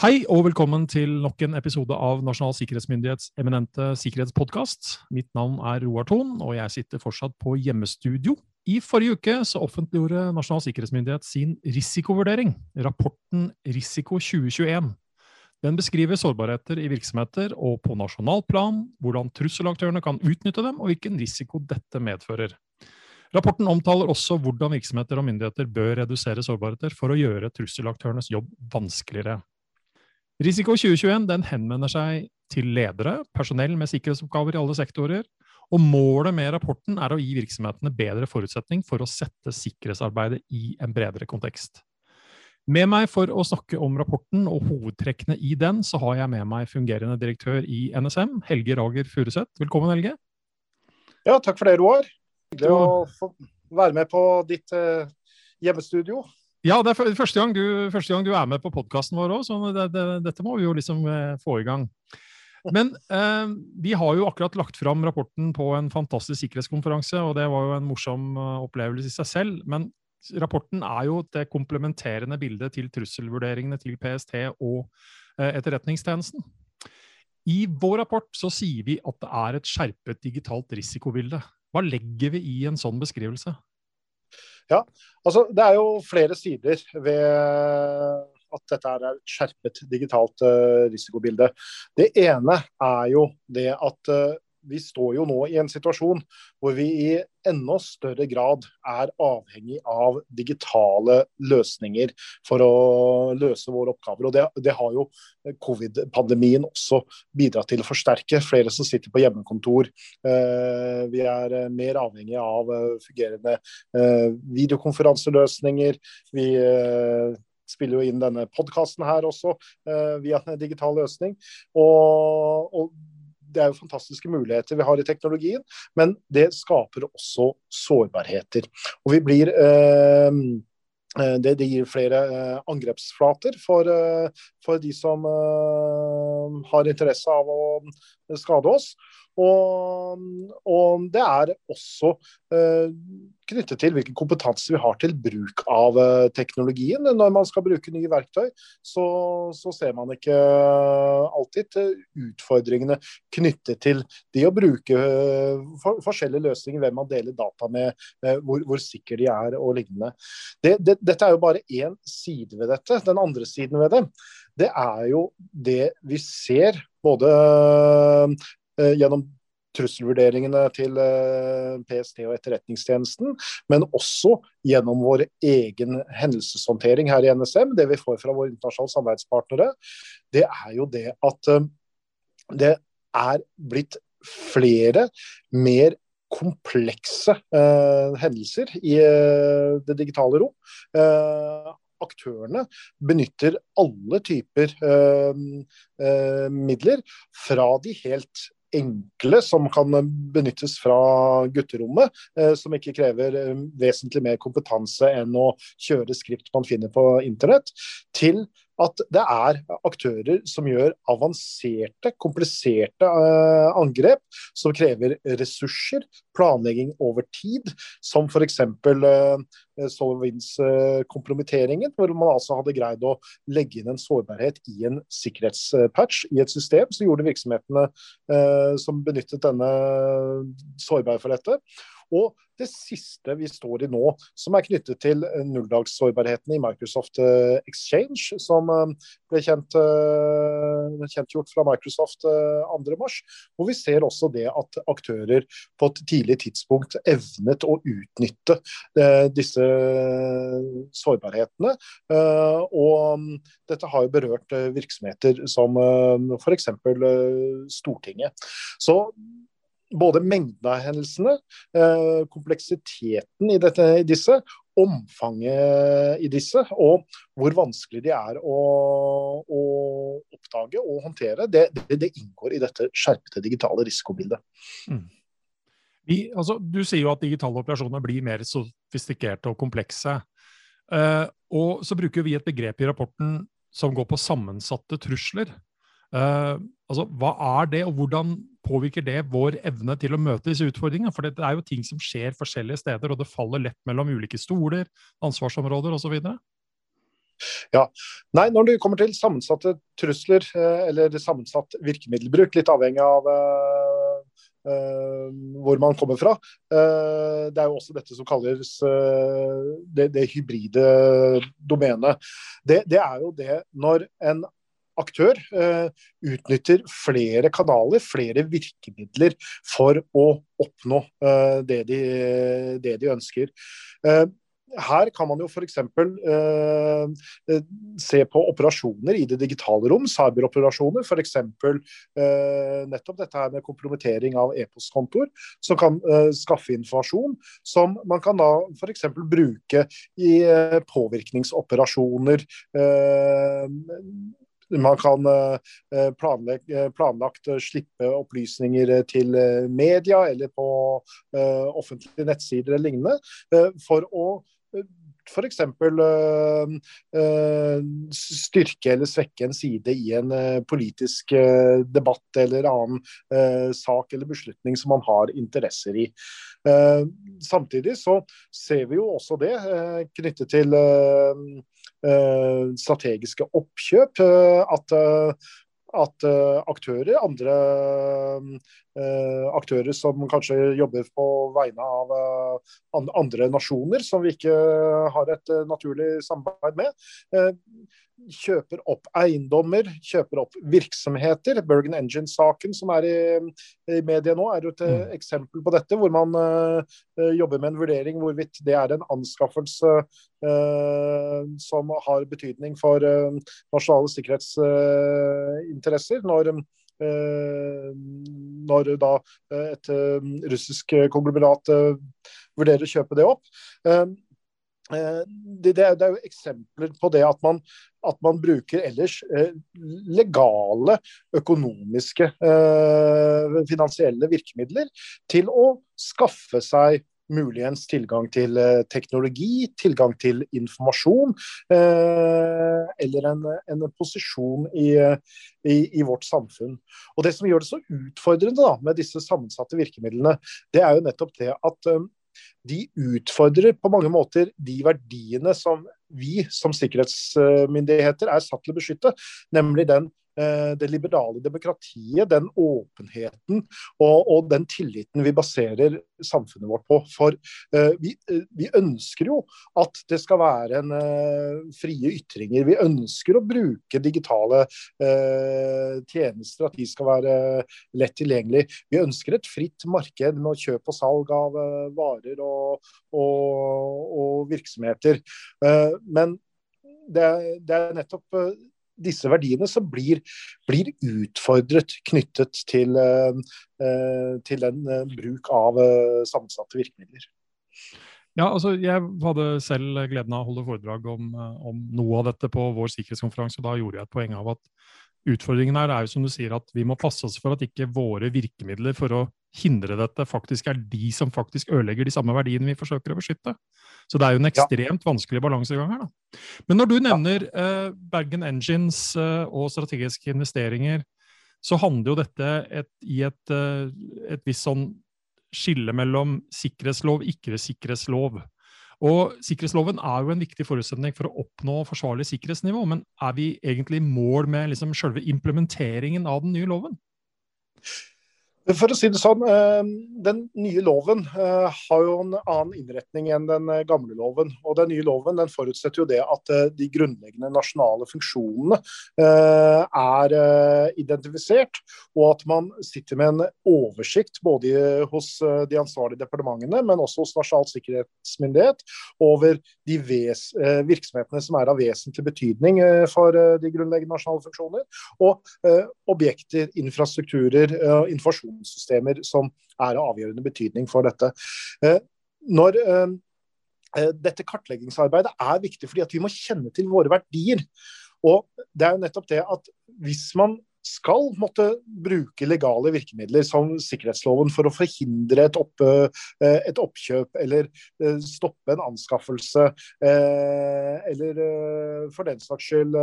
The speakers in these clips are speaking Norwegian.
Hei og velkommen til nok en episode av Nasjonal sikkerhetsmyndighets eminente sikkerhetspodkast. Mitt navn er Roar Thon, og jeg sitter fortsatt på hjemmestudio. I forrige uke så offentliggjorde Nasjonal sikkerhetsmyndighet sin risikovurdering, rapporten Risiko 2021. Den beskriver sårbarheter i virksomheter og på nasjonalt plan, hvordan trusselaktørene kan utnytte dem, og hvilken risiko dette medfører. Rapporten omtaler også hvordan virksomheter og myndigheter bør redusere sårbarheter for å gjøre trusselaktørenes jobb vanskeligere. Risiko 2021 den henvender seg til ledere, personell med sikkerhetsoppgaver i alle sektorer, og målet med rapporten er å gi virksomhetene bedre forutsetning for å sette sikkerhetsarbeidet i en bredere kontekst. Med meg for å snakke om rapporten og hovedtrekkene i den, så har jeg med meg fungerende direktør i NSM, Helge Rager Furuseth. Velkommen, Helge. Ja, takk for det, Roar. Hyggelig å få være med på ditt uh, hjemmestudio. Ja, det er første gang du, første gang du er med på podkasten vår òg, så det, det, dette må vi jo liksom eh, få i gang. Men eh, vi har jo akkurat lagt fram rapporten på en fantastisk sikkerhetskonferanse, og det var jo en morsom uh, opplevelse i seg selv. Men rapporten er jo det komplementerende bildet til trusselvurderingene til PST og eh, Etterretningstjenesten. I vår rapport så sier vi at det er et skjerpet digitalt risikobilde. Hva legger vi i en sånn beskrivelse? Ja, altså Det er jo flere sider ved at dette er et skjerpet digitalt uh, risikobilde. Det ene er jo det at uh, vi står jo nå i en situasjon hvor vi i enda større grad er avhengig av digitale løsninger for å løse våre oppgaver. Og Det, det har jo covid-pandemien også bidratt til å forsterke. Flere som sitter på hjemmekontor. Eh, vi er mer avhengig av eh, fungerende eh, videokonferanseløsninger. Vi spiller jo inn denne podkasten her også via en digital løsning. og, og det er jo fantastiske muligheter vi har i teknologien, men det skaper også sårbarheter. Og vi blir eh, eh det, det, gir flere eh, angrepsflater for, eh, for, de som eh, har interesse av å skade oss. Og, og det er også eh, knyttet til hvilken kompetanse vi har til bruk av eh, teknologien. Når man skal bruke nye verktøy, så, så ser man ikke alltid utfordringene knyttet til de å bruke eh, for, forskjellige løsninger, hvem man deler data med, eh, hvor, hvor sikre de er og lignende. Det, det, dette er jo bare én side ved dette. Den andre siden ved det, det er jo det vi ser både Eh, gjennom trusselvurderingene til eh, PST og Etterretningstjenesten, men også gjennom vår egen hendelseshåndtering her i NSM, det vi får fra våre internasjonale samarbeidspartnere, det er jo det at eh, det er blitt flere, mer komplekse eh, hendelser i eh, det digitale rom. Eh, aktørene benytter alle typer midler, fra de helt enkle som kan benyttes fra gutterommet, eh, som ikke krever eh, vesentlig mer kompetanse enn å kjøre skript man finner på internett, til at det er aktører som gjør avanserte, kompliserte uh, angrep som krever ressurser, planlegging over tid, som f.eks. Uh, Solvins-kompromitteringen, hvor man altså hadde greid å legge inn en sårbarhet i en sikkerhetspatch i et system, så gjorde virksomhetene uh, som benyttet denne sårbar for dette. Og det siste vi står i nå, som er knyttet til eh, nulldagssårbarheten i Microsoft eh, Exchange, som eh, ble kjent, kjentgjort fra Microsoft 2.3. Hvor vi ser også det at aktører på et tidlig tidspunkt evnet å utnytte disse sårbarhetene. Og mm, dette har jo berørt virksomheter som f.eks. Stortinget. Så både mengden av hendelsene, eh, kompleksiteten i, dette, i, disse, omfanget i disse, og hvor vanskelig de er å, å oppdage og håndtere, det, det, det, inngår i dette skjerpede digitale risikobildet. Mm. Vi, altså, du sier jo at digitale operasjoner blir mer sofistikerte og komplekse. Uh, og så bruker vi et begrep i rapporten som går på sammensatte trusler. Uh, altså, hva er det, og hvordan påvirker det vår evne til å møte disse utfordringene? For det er jo ting som skjer forskjellige steder, og det faller lett mellom ulike stoler, ansvarsområder osv. Ja. Nei, når det kommer til sammensatte trusler, eller sammensatt virkemiddelbruk, litt avhengig av Uh, hvor man kommer fra. Uh, det er jo også dette som kalles uh, det, det, hybride domenet. Det, det, er jo det når en aktør utnytter flere kanaler, flere virkemidler, for å oppnå det de, det, de, ønsker her kan man jo f.eks. Eh, eh, se på operasjoner i det digitale rom, cyberoperasjoner. F.eks. Eh, nettopp dette her med kompromittering av e-postkontoer, som kan eh, skaffe informasjon som man kan da f.eks. bruke i eh, påvirkningsoperasjoner. Eh, man kan eh, planlagt slippe opplysninger til media eller på offentlige nettsider eller lignende, for å f.eks. Uh, styrke eller svekke en side i en politisk debatt eller annen sak eller beslutning som man har interesser i. samtidig så ser vi jo også det knyttet til strategiske oppkjøp. at at aktører, andre aktører som kanskje jobber på vegne av uh, andre nasjoner som vi ikke har et naturlig samarbeid med, kjøper opp eiendommer, kjøper opp virksomheter. Bergen Engine-saken som er i, i media nå, er jo et mm. eksempel på dette. Hvor man jobber med en vurdering hvorvidt det er en anskaffelse som har betydning for nasjonale sikkerhetsinteresser. når når da et russisk konglomerat vurderer å kjøpe det opp. Eh, det, det, er, det, er, jo eksempler på det at man, at man bruker ellers eh, legale økonomiske eh, finansielle virkemidler til å skaffe seg muligens tilgang til eh, teknologi, tilgang til informasjon, eh, eller en, en posisjon i, i, i, vårt samfunn. Og Det som gjør det så utfordrende da, med disse sammensatte virkemidlene, det er jo nettopp det at eh, de utfordrer på mange måter de verdiene som vi som sikkerhetsmyndigheter er satt til å beskytte, nemlig den Eh, det liberale demokratiet, den åpenheten og, og, den tilliten vi baserer samfunnet vårt på. For uh, vi, uh, vi, ønsker jo at det skal være en uh, frie ytringer. Vi ønsker å bruke digitale tjenester, at de skal være lett tilgjengelig. Vi ønsker et fritt marked med kjøp og salg av varer og, og, og virksomheter. men det, det, er nettopp disse verdiene som blir, blir utfordret knyttet til, uh, til den uh, bruk av sammensatte virkemidler. Ja, altså Jeg hadde selv gleden av å holde foredrag om, om noe av dette på vår sikkerhetskonferanse. og Da gjorde jeg et poeng av at utfordringen her er jo som du sier at vi må passe oss for at ikke våre virkemidler for å hindre dette, faktisk er de som faktisk ødelegger de samme verdiene vi forsøker å beskytte. Så det er jo en ekstremt vanskelig balansegang her. da. Men når du nevner eh, Bergen Engines eh, og strategiske investeringer, så handler jo dette et, i et, uh, et visst sånn skille mellom sikkerhetslov og ikke-sikkerhetslov. Og Sikkerhetsloven er jo en viktig forutsetning for å oppnå forsvarlig sikkerhetsnivå, men er vi egentlig i mål med liksom selve implementeringen av den nye loven? For å si det sånn, eh, Den nye loven eh, har jo en annen innretning enn den eh, gamle loven. og Den nye loven den forutsetter jo det at de grunnleggende nasjonale funksjonene er identifisert, og at man sitter med en oversikt både hos de ansvarlige departementene, men også hos Nasjonal sikkerhetsmyndighet over de virksomhetene som er av vesentlig betydning for de grunnleggende nasjonale funksjoner, og objekter, infrastrukturer, og informasjon informasjonssystemer som er av avgjørende betydning for dette. Eh, når eh, eh, dette kartleggingsarbeidet er viktig fordi at vi må kjenne til våre verdier. Og det er jo nettopp det at hvis man skal måtte bruke legale virkemidler som sikkerhetsloven for å forhindre et, opp, eh, et oppkjøp eller eh, stoppe en anskaffelse, eh, eller for den saks skyld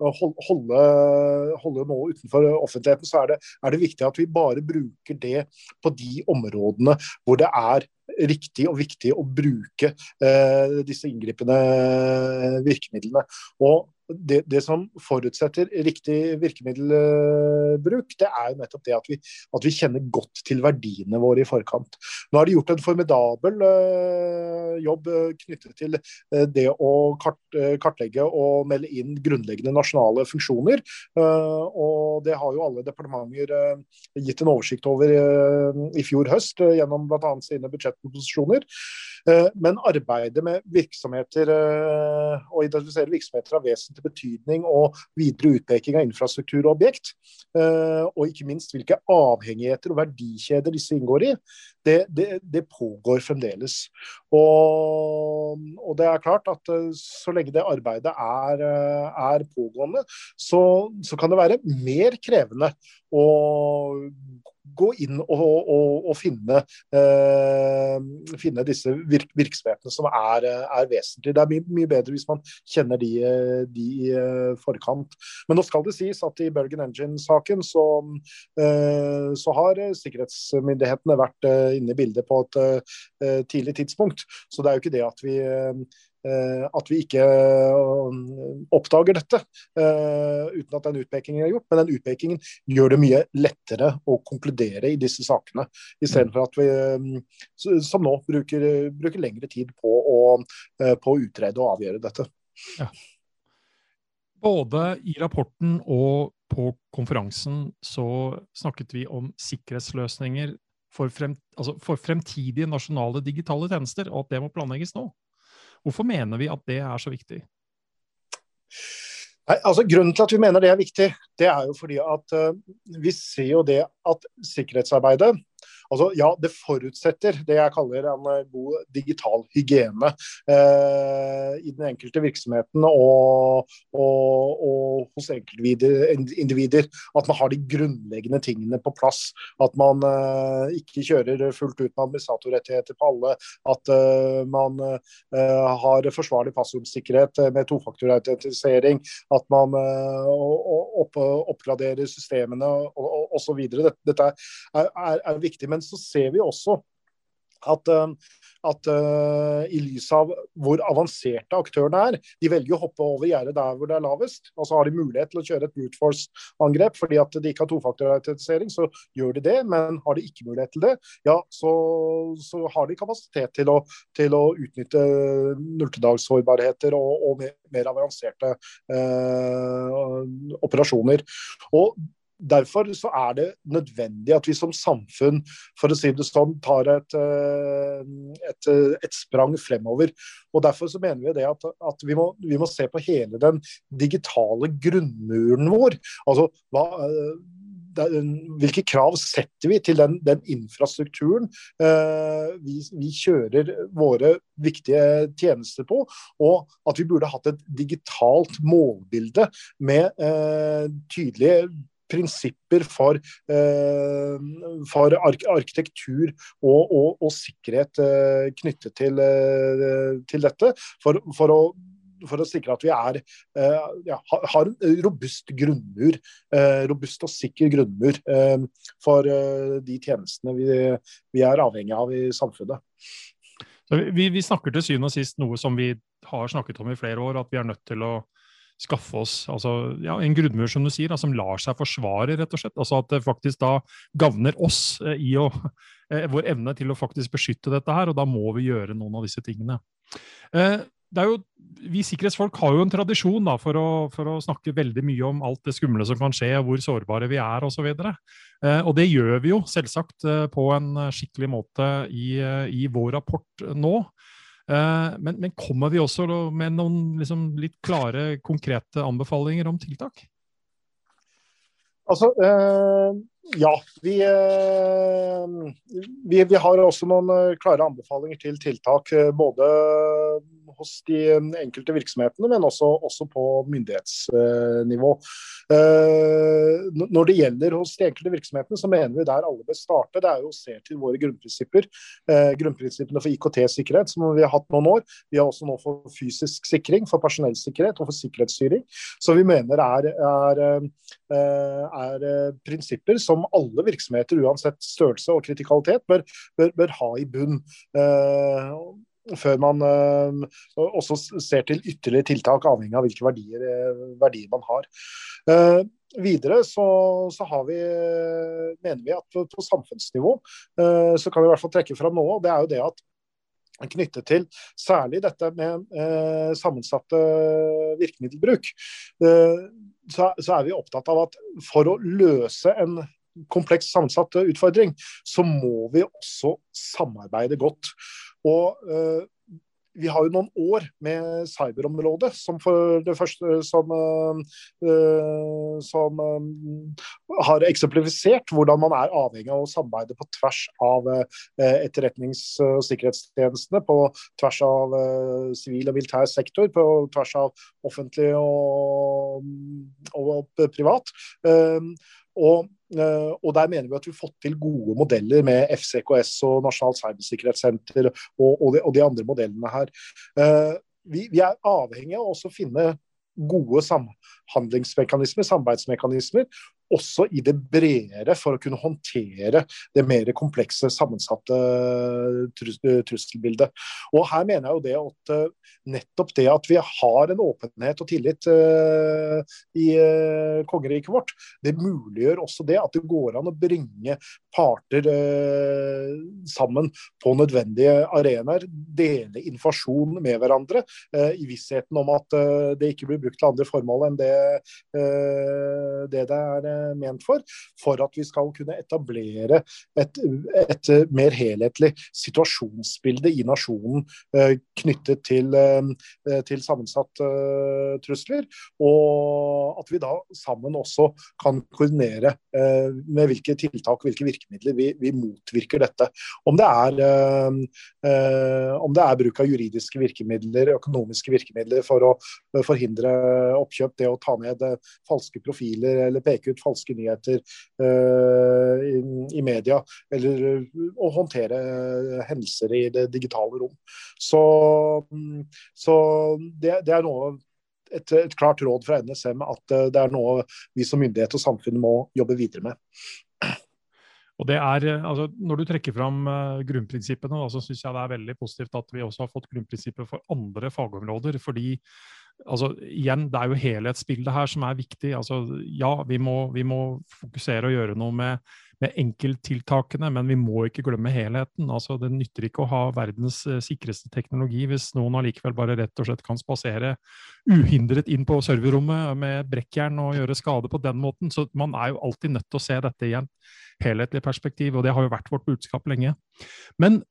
holde, holde noe utenfor offentligheten, så er det, er det viktig at vi bare bruker det på de områdene hvor det er riktig og viktig å bruke disse inngripende virkemidlene. Og det, det, som forutsetter riktig virkemiddelbruk, det er jo nettopp det at vi, at vi, kjenner godt til verdiene våre i forkant. Nå har de gjort en formidabel uh, jobb eh, knyttet til uh, det å kart, uh, kartlegge og melde inn grunnleggende nasjonale funksjoner. og Det har jo alle departementer gitt en oversikt over i fjor høst gjennom bl.a. sine budsjettproposisjoner. Men arbeidet med virksomheter og identifisere virksomheter av vesentlig betydning og videre utpeking av infrastruktur og objekt. Eh, og ikke minst hvilke avhengigheter og verdikjeder disse inngår i. Det, det, det pågår fremdeles. Og, og, det er klart at eh, så lenge det arbeidet er, eh, er pågående, så, så kan det være mer krevende å gå inn og, og, og finne, eh, finne, disse virk, virksomhetene som er, er, vesentlige. Det er mye, mye, bedre hvis man kjenner de, i eh, forkant. Men nå skal det sies at i Bergen Engine-saken så, eh, så, har sikkerhetsmyndighetene vært eh, inne i bildet på et eh, tidlig tidspunkt. Så det er jo ikke det at vi Eh, at vi ikke eh, oppdager dette eh, uten at den utpekingen er gjort. Men den utpekingen gjør det mye lettere å konkludere i disse sakene, istedenfor at vi, som nå, bruker, bruker lengre tid på å, på å, utrede og avgjøre dette. Ja. Både i rapporten og på konferansen så snakket vi om sikkerhetsløsninger for, frem, altså for fremtidige nasjonale digitale tjenester, og at det må planlegges nå. Hvorfor mener vi at det er så viktig? Nei, altså Grunnen til at vi mener det er viktig, det er jo fordi at uh, vi ser jo det at sikkerhetsarbeidet Altså, ja, det forutsetter det jeg kaller en eh, god digital hygiene eh, i den enkelte virksomheten og, og, og hos enkeltindivider. At man har de grunnleggende tingene på plass. At man eh, ikke kjører fullt ut med administratorrettigheter på alle. At eh, man uh, har forsvarlig passordsikkerhet med tofaktorautentisering. At man uh, opp, oppgraderer systemene osv. Dette er, er, er viktig. Men så ser vi også at, eh, at uh, i lys av hvor avanserte aktørene er, de velger å hoppe over gjerdet der hvor det er lavest. Og så har de mulighet til å kjøre et brute force-angrep fordi at de ikke har tofaktorautentisering. Så gjør de det, men har de ikke mulighet til det, ja, så, så har de kapasitet til å, til å utnytte nulltedagssårbarheter og, og mer, mer, avanserte uh, operasjoner. Og Derfor så er det nødvendig at vi som samfunn for å si det sånn, tar et, eh, et, et sprang fremover. Og Derfor så mener vi det at, at vi, må, vi, må, se på hele den digitale grunnmuren vår. Altså, hva, eh, hvilke krav setter vi til den, den infrastrukturen eh, vi, vi, kjører våre viktige tjenester på, og at vi burde hatt et digitalt målbilde med eh, tydelige prinsipper for, eh, for ark arkitektur og, og, og sikkerhet eh, knyttet til, eh, til dette. For, for, å, for, å sikre at vi er, ja, har en robust grunnmur, robust og sikker grunnmur for de tjenestene vi, vi er avhengig av i samfunnet. Vi, vi, snakker til syvende og sist noe som vi har snakket om i flere år, at vi er nødt til å skaffe oss altså, ja, en grunnmur som du sier, da, som lar seg forsvare, rett og slett. Altså At det faktisk da gagner oss eh, i å, eh, vår evne til å faktisk beskytte dette her, og da må vi gjøre noen av disse tingene. Eh, det er jo, vi sikkerhetsfolk har jo en tradisjon da, for, å, for å snakke veldig mye om alt det skumle som kan skje, hvor sårbare vi er osv. Og, så og det gjør vi jo selvsagt på en skikkelig måte i, i vår rapport nå. Eh, men, men, kommer vi også med noen liksom, litt klare, konkrete anbefalinger om tiltak? Altså, øh, ja. Vi, øh, vi, vi, har også noen klare anbefalinger til tiltak. Både hos de enkelte virksomhetene, men også, også på myndighetsnivå. Uh, når det gjelder hos de enkelte virksomhetene, så mener vi der alle bør starte. Det er jo å se til våre grunnprinsipper. Uh, grunnprinsippene for IKT-sikkerhet, som vi har hatt noen år. Vi har også nå for fysisk sikring, for personellsikkerhet og for sikkerhetsstyring. Så vi mener er, er, er prinsipper som alle virksomheter, uansett størrelse og kritikalitet, bør, bør, bør ha i bunn. Før man også ser til ytterligere tiltak, avhengig av hvilke verdier, verdier man har. Videre så, så, vi, mener vi at på, på samfunnsnivå så kan vi i hvert fall trekke fram noe. og det er jo det at knyttet til særlig dette med eh, sammensatte virkemiddelbruk, eh, så, så, er vi opptatt av at for å løse en kompleks sammensatt utfordring, så må vi også samarbeide godt. Og uh, vi har jo noen år med cyberområdet som for det første som, uh, som uh, har eksemplifisert hvordan man er avhengig av å samarbeide på tvers av uh, etterretnings- og sikkerhetstjenestene, på tvers av sivil og militær sektor, på tvers av offentlig og, og privat. Eh, og Der mener vi at vi har fått til gode modeller med FCKS og Nasjonalt cybersikkerhetssenter og, og, de, og de andre modellene her. Eh, vi, vi er avhengig av å finne gode samhandlingsmekanismer, samarbeidsmekanismer, også i det bredere for å kunne håndtere det mer komplekse, sammensatte trusselbildet. Og Her mener jeg jo det at eh, nettopp det at vi har en åpenhet og tillit uh, i uh, kongeriket vårt, det muliggjør også det at det går an å bringe parter uh, sammen på nødvendige arenaer. Dele informasjon med hverandre i vissheten om at det ikke blir brukt til andre formål enn det det, det er ment for, for at vi skal kunne etablere et, et mer helhetlig situasjonsbilde i nasjonen eh, knyttet til, eh, til sammensatt eh, trusler. Og at vi da sammen også kan koordinere med hvilke tiltak hvilke virkemidler vi, vi motvirker dette. Om det, er, om det er bruk av juridiske virkemidler, økonomiske virkemidler for å forhindre oppkjøp, det å ta ned falske profiler eller peke ut falske nyheter uh, i, i, media, eller å håndtere hendelser i det digitale rom. Så, så det, det, er noe et, et, klart råd fra NSM at det er noe vi som myndighet og samfunn må jobbe videre med. Og det er, altså, Når du trekker fram grunnprinsippene, så syns jeg det er veldig positivt at vi også har fått grunnprinsipper for andre fagområder. fordi altså, igjen, Det er jo helhetsbildet her som er viktig. Altså, ja, vi må, vi må fokusere og gjøre noe med, med enkelttiltakene, men vi må ikke glemme helheten. Altså, det nytter ikke å ha verdens uh, sikreste teknologi hvis noen allikevel bare rett og slett kan spasere uhindret inn på serverrommet med brekkjern og gjøre skade på den måten. Så man er jo alltid nødt til å se dette i en helhetlig perspektiv, og det har jo vært vårt budskap lenge. Men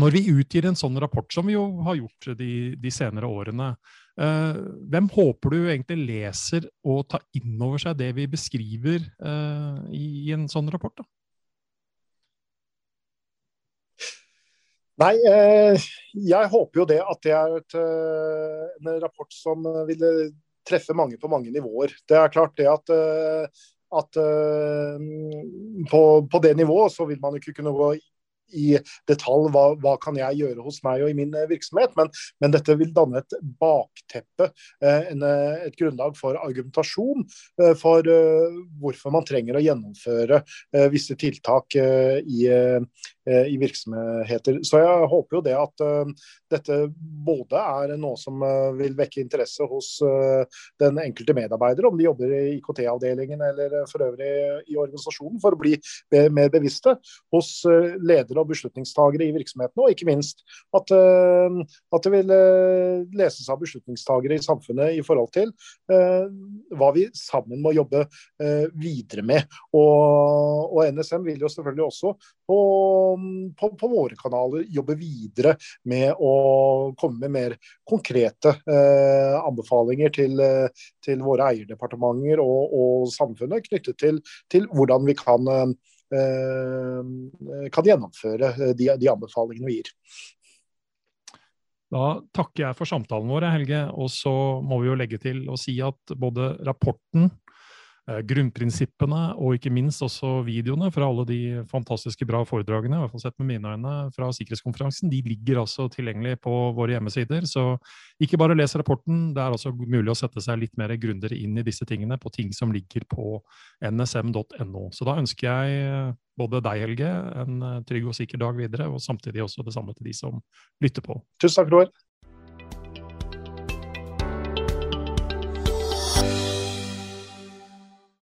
når vi utgir en sånn rapport, som vi jo har gjort de, de senere årene, eh, hvem håper du egentlig leser og tar inn over seg det vi beskriver eh, i, en sånn rapport? da? Nei, eh, jeg håper jo det at det er et, eh, en rapport som vil treffe mange på mange nivåer. Det er klart det at, eh, at eh, på, på, det nivået så vil man ikke kunne gå i detalj hva, hva kan jeg gjøre hos meg og i min eh, virksomhet, men, men dette vil danne et bakteppe, eh, en, eh, et grunnlag for argumentasjon for hvorfor man trenger å gjennomføre visse tiltak i, i virksomheter. Så jeg håper jo det at dette både er noe som vil vekke interesse hos den enkelte medarbeider, om de jobber i IKT-avdelingen eller for øvrig i organisasjonen, for å bli mer bevisste. Hos ledere og beslutningstagere i virksomhetene, og ikke minst at, eh, at det vil eh, leses av beslutningstagere i samfunnet i forhold til eh, hva vi sammen må jobbe videre med. Og, og NSM vil jo selvfølgelig også på, på, på, våre kanaler jobbe videre med å komme med mer konkrete eh, anbefalinger til, til, våre eierdepartementer og, og samfunnet knyttet til, til, hvordan vi kan eh, Eh, kan gjennomføre eh, de, de anbefalingene vi gir. Da takker jeg for samtalen vår, Helge. Og så må vi jo legge til å si at både rapporten Eh, grunnprinsippene og ikke minst også videoene fra alle de fantastiske bra foredragene i hvert fall sett med mine øyne, fra sikkerhetskonferansen, de ligger altså tilgjengelig på våre hjemmesider. Så ikke bare les rapporten, det er altså mulig å sette seg litt mer grundigere inn i disse tingene på ting som ligger på nsm.no. Så da ønsker jeg eh, både deg, Helge, en eh, trygg og sikker dag videre, og samtidig også det samme til de som lytter på. Tusen takk, Roar.